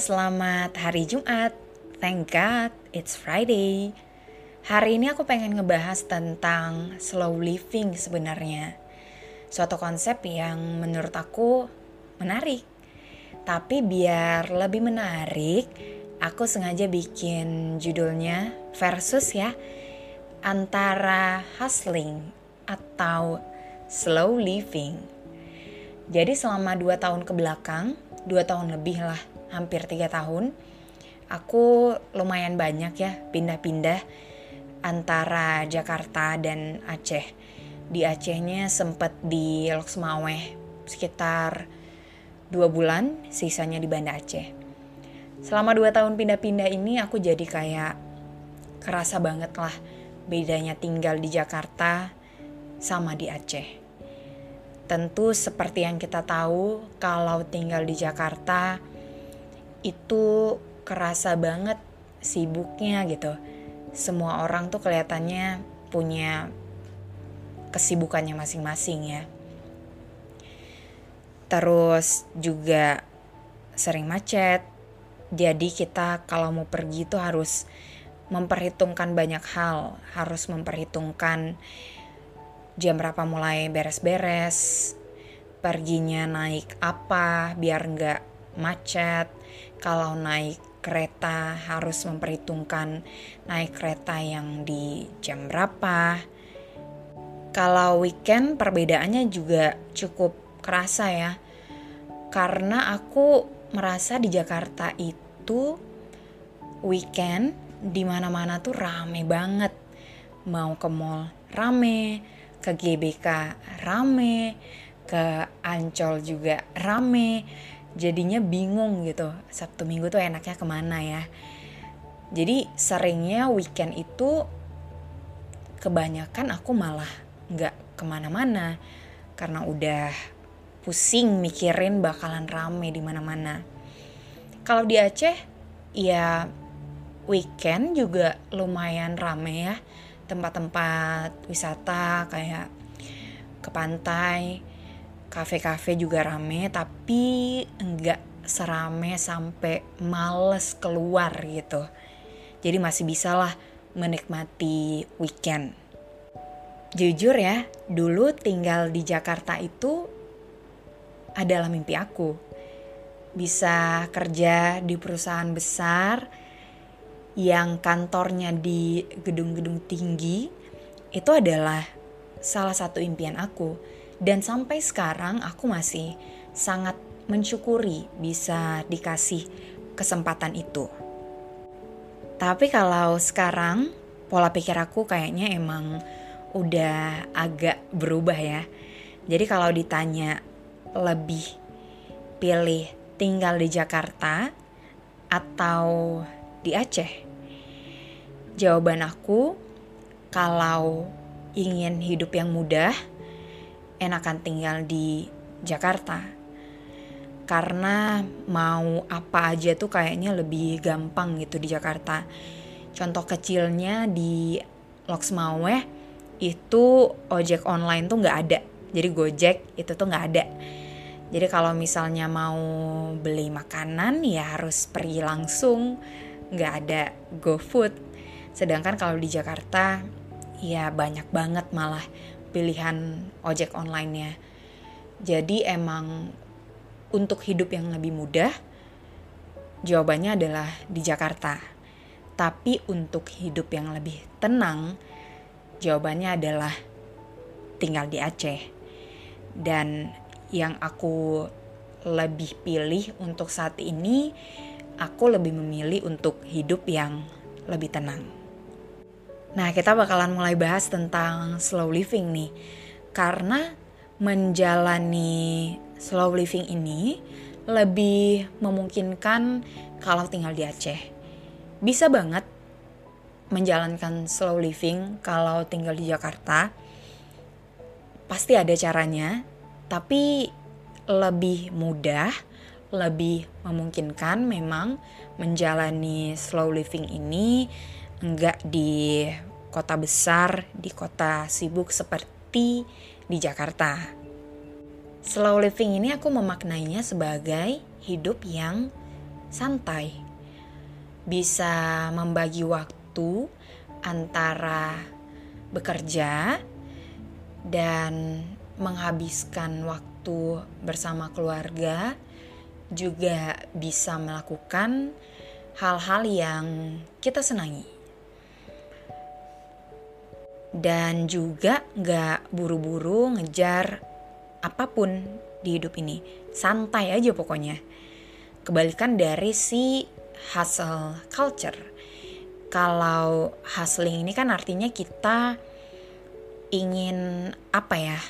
selamat hari Jumat. Thank God, it's Friday. Hari ini aku pengen ngebahas tentang slow living sebenarnya. Suatu konsep yang menurut aku menarik. Tapi biar lebih menarik, aku sengaja bikin judulnya versus ya antara hustling atau slow living. Jadi selama 2 tahun ke belakang, 2 tahun lebih lah, hampir 3 tahun, aku lumayan banyak ya pindah-pindah antara Jakarta dan Aceh. Di Acehnya sempet di Loksmaweh sekitar 2 bulan, sisanya di Banda Aceh. Selama 2 tahun pindah-pindah ini aku jadi kayak kerasa banget lah bedanya tinggal di Jakarta sama di Aceh. Tentu seperti yang kita tahu, kalau tinggal di Jakarta itu kerasa banget sibuknya gitu. Semua orang tuh kelihatannya punya kesibukannya masing-masing ya. Terus juga sering macet. Jadi kita kalau mau pergi tuh harus memperhitungkan banyak hal, harus memperhitungkan jam berapa mulai beres-beres, perginya naik apa biar nggak macet. Kalau naik kereta harus memperhitungkan naik kereta yang di jam berapa. Kalau weekend perbedaannya juga cukup kerasa ya. Karena aku merasa di Jakarta itu weekend di mana-mana tuh rame banget. Mau ke mall rame, ke GBK rame, ke Ancol juga rame. Jadinya bingung gitu, Sabtu Minggu tuh enaknya ke mana ya. Jadi seringnya weekend itu kebanyakan aku malah nggak ke mana-mana karena udah pusing mikirin bakalan rame di mana-mana. Kalau di Aceh, ya weekend juga lumayan rame ya tempat-tempat wisata kayak ke pantai, kafe-kafe juga rame tapi enggak serame sampai males keluar gitu. Jadi masih bisa lah menikmati weekend. Jujur ya, dulu tinggal di Jakarta itu adalah mimpi aku. Bisa kerja di perusahaan besar yang kantornya di gedung-gedung tinggi itu adalah salah satu impian aku dan sampai sekarang aku masih sangat mensyukuri bisa dikasih kesempatan itu. Tapi kalau sekarang pola pikir aku kayaknya emang udah agak berubah ya. Jadi kalau ditanya lebih pilih tinggal di Jakarta atau di Aceh? Jawaban aku, kalau ingin hidup yang mudah, enakan tinggal di Jakarta. Karena mau apa aja tuh kayaknya lebih gampang gitu di Jakarta. Contoh kecilnya di Loksmaweh itu ojek online tuh nggak ada. Jadi Gojek itu tuh nggak ada. Jadi kalau misalnya mau beli makanan ya harus pergi langsung, nggak ada GoFood. Sedangkan kalau di Jakarta ya banyak banget malah pilihan ojek online-nya. Jadi emang untuk hidup yang lebih mudah jawabannya adalah di Jakarta. Tapi untuk hidup yang lebih tenang jawabannya adalah tinggal di Aceh. Dan yang aku lebih pilih untuk saat ini, aku lebih memilih untuk hidup yang lebih tenang. Nah, kita bakalan mulai bahas tentang slow living nih. Karena menjalani slow living ini lebih memungkinkan kalau tinggal di Aceh. Bisa banget menjalankan slow living kalau tinggal di Jakarta. Pasti ada caranya, tapi lebih mudah, lebih memungkinkan memang menjalani slow living ini enggak di kota besar, di kota sibuk seperti di Jakarta. Slow living ini aku memaknainya sebagai hidup yang santai. Bisa membagi waktu antara bekerja dan menghabiskan waktu bersama keluarga juga bisa melakukan hal-hal yang kita senangi dan juga nggak buru-buru ngejar apa pun di hidup ini. Santai aja pokoknya. Kebalikan dari si hustle culture. Kalau hustling ini kan artinya kita ingin apa ya?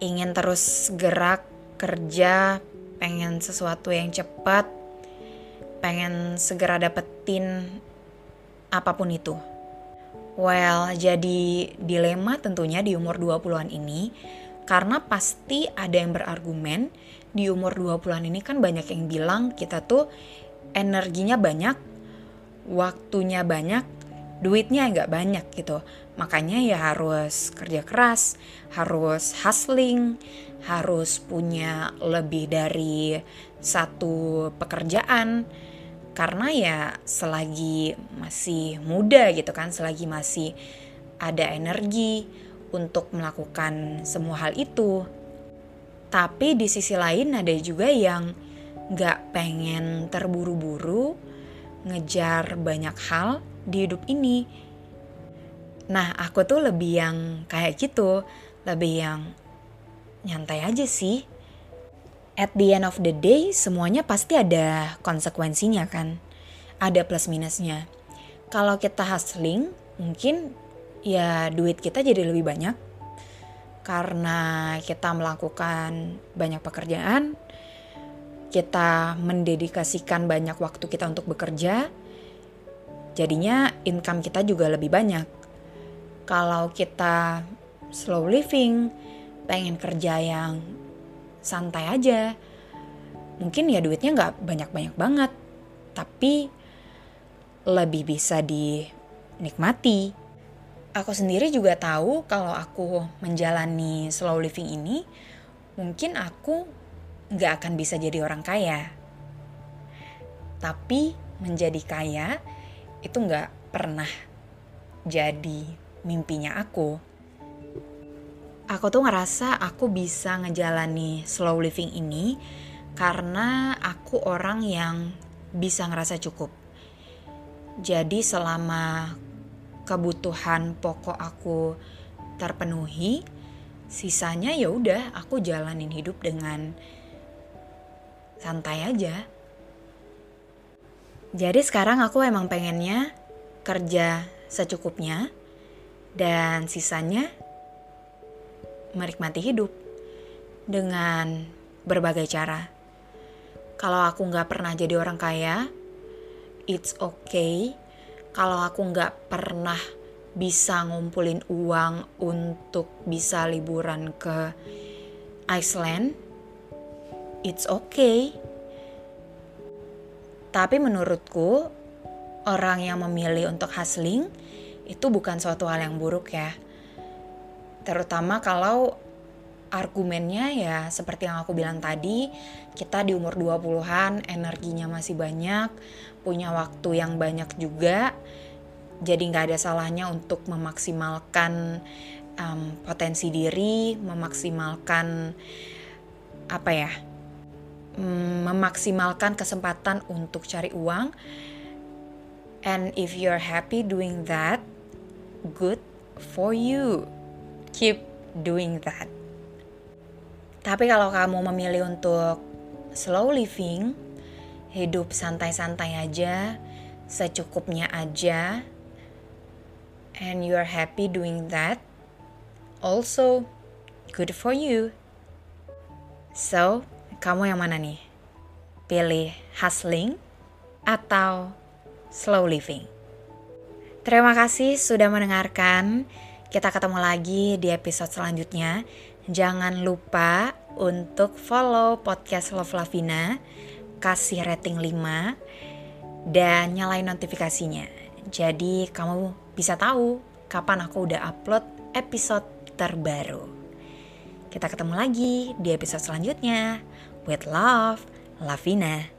Ingin terus gerak kerja pengen sesuatu yang cepat pengen segera dapetin apa pun itu well jadi dilema tentunya di umur 20-an ini karena pasti ada yang berargumen di umur 20-an ini kan banyak yang bilang kita tuh energinya banyak waktunya banyak duitnya nggak banyak gitu. Makanya ya harus kerja keras harus hustling harus punya lebih dari satu pekerjaan karena ya selagi masih muda gitu kan selagi masih ada energi untuk melakukan semua hal itu tapi di sisi lain ada juga yang nggak pengen terburu-buru ngejar banyak hal di hidup ini. Nah, aku tuh lebih yang kayak gitu, lebih yang nyantai aja sih. At the end of the day, semuanya pasti ada konsekuensinya kan. Ada plus minusnya. Kalau kita hustling, mungkin ya duit kita jadi lebih banyak. Karena kita melakukan banyak pekerjaan, kita mendedikasikan banyak waktu kita untuk bekerja, Jadinya income kita juga lebih banyak. Kalau kita slow living, pengen kerja yang santai aja, mungkin ya duitnya nggak banyak-banyak banget, tapi lebih bisa dinikmati. Aku sendiri juga tahu kalau aku menjalani slow living ini, mungkin aku nggak akan bisa jadi orang kaya. Tapi menjadi kaya itu nggak pernah jadi mimpinya aku. Aku tuh ngerasa aku bisa ngejalani slow living ini karena aku orang yang bisa ngerasa cukup. Jadi selama kebutuhan pokok aku terpenuhi, sisanya ya udah aku jalanin hidup dengan santai aja. Jadi sekarang aku emang pengennya kerja secukupnya dan sisanya menikmati hidup dengan berbagai cara. Kalau aku nggak pernah jadi orang kaya, it's okay. Kalau aku nggak pernah bisa ngumpulin uang untuk bisa liburan ke Iceland, it's okay tapi menurutku, orang yang memilih untuk hustling itu bukan suatu hal yang buruk ya. Terutama kalau argumennya ya seperti yang aku bilang tadi, kita di umur 20-an energinya masih banyak, punya waktu yang banyak juga. jadi nggak ada salahnya untuk memaksimalkan um, potensi diri, memaksimalkan apa ya, mm, memaksimalkan kesempatan untuk cari uang. And if you're happy doing that, good for you. Keep doing that. Tapi kalau kamu memilih untuk slow living, hidup santai-santai aja, secukupnya aja, and you're happy doing that, also good for you. So, kamu yang mana nih? Pilih hustling atau slow living? Terima kasih sudah mendengarkan. Kita ketemu lagi di episode selanjutnya. Jangan lupa untuk follow podcast Love Lavina, kasih rating 5, dan nyalain notifikasinya. Jadi kamu bisa tahu kapan aku udah upload episode terbaru. Kita ketemu lagi di episode selanjutnya. With love, Lavina.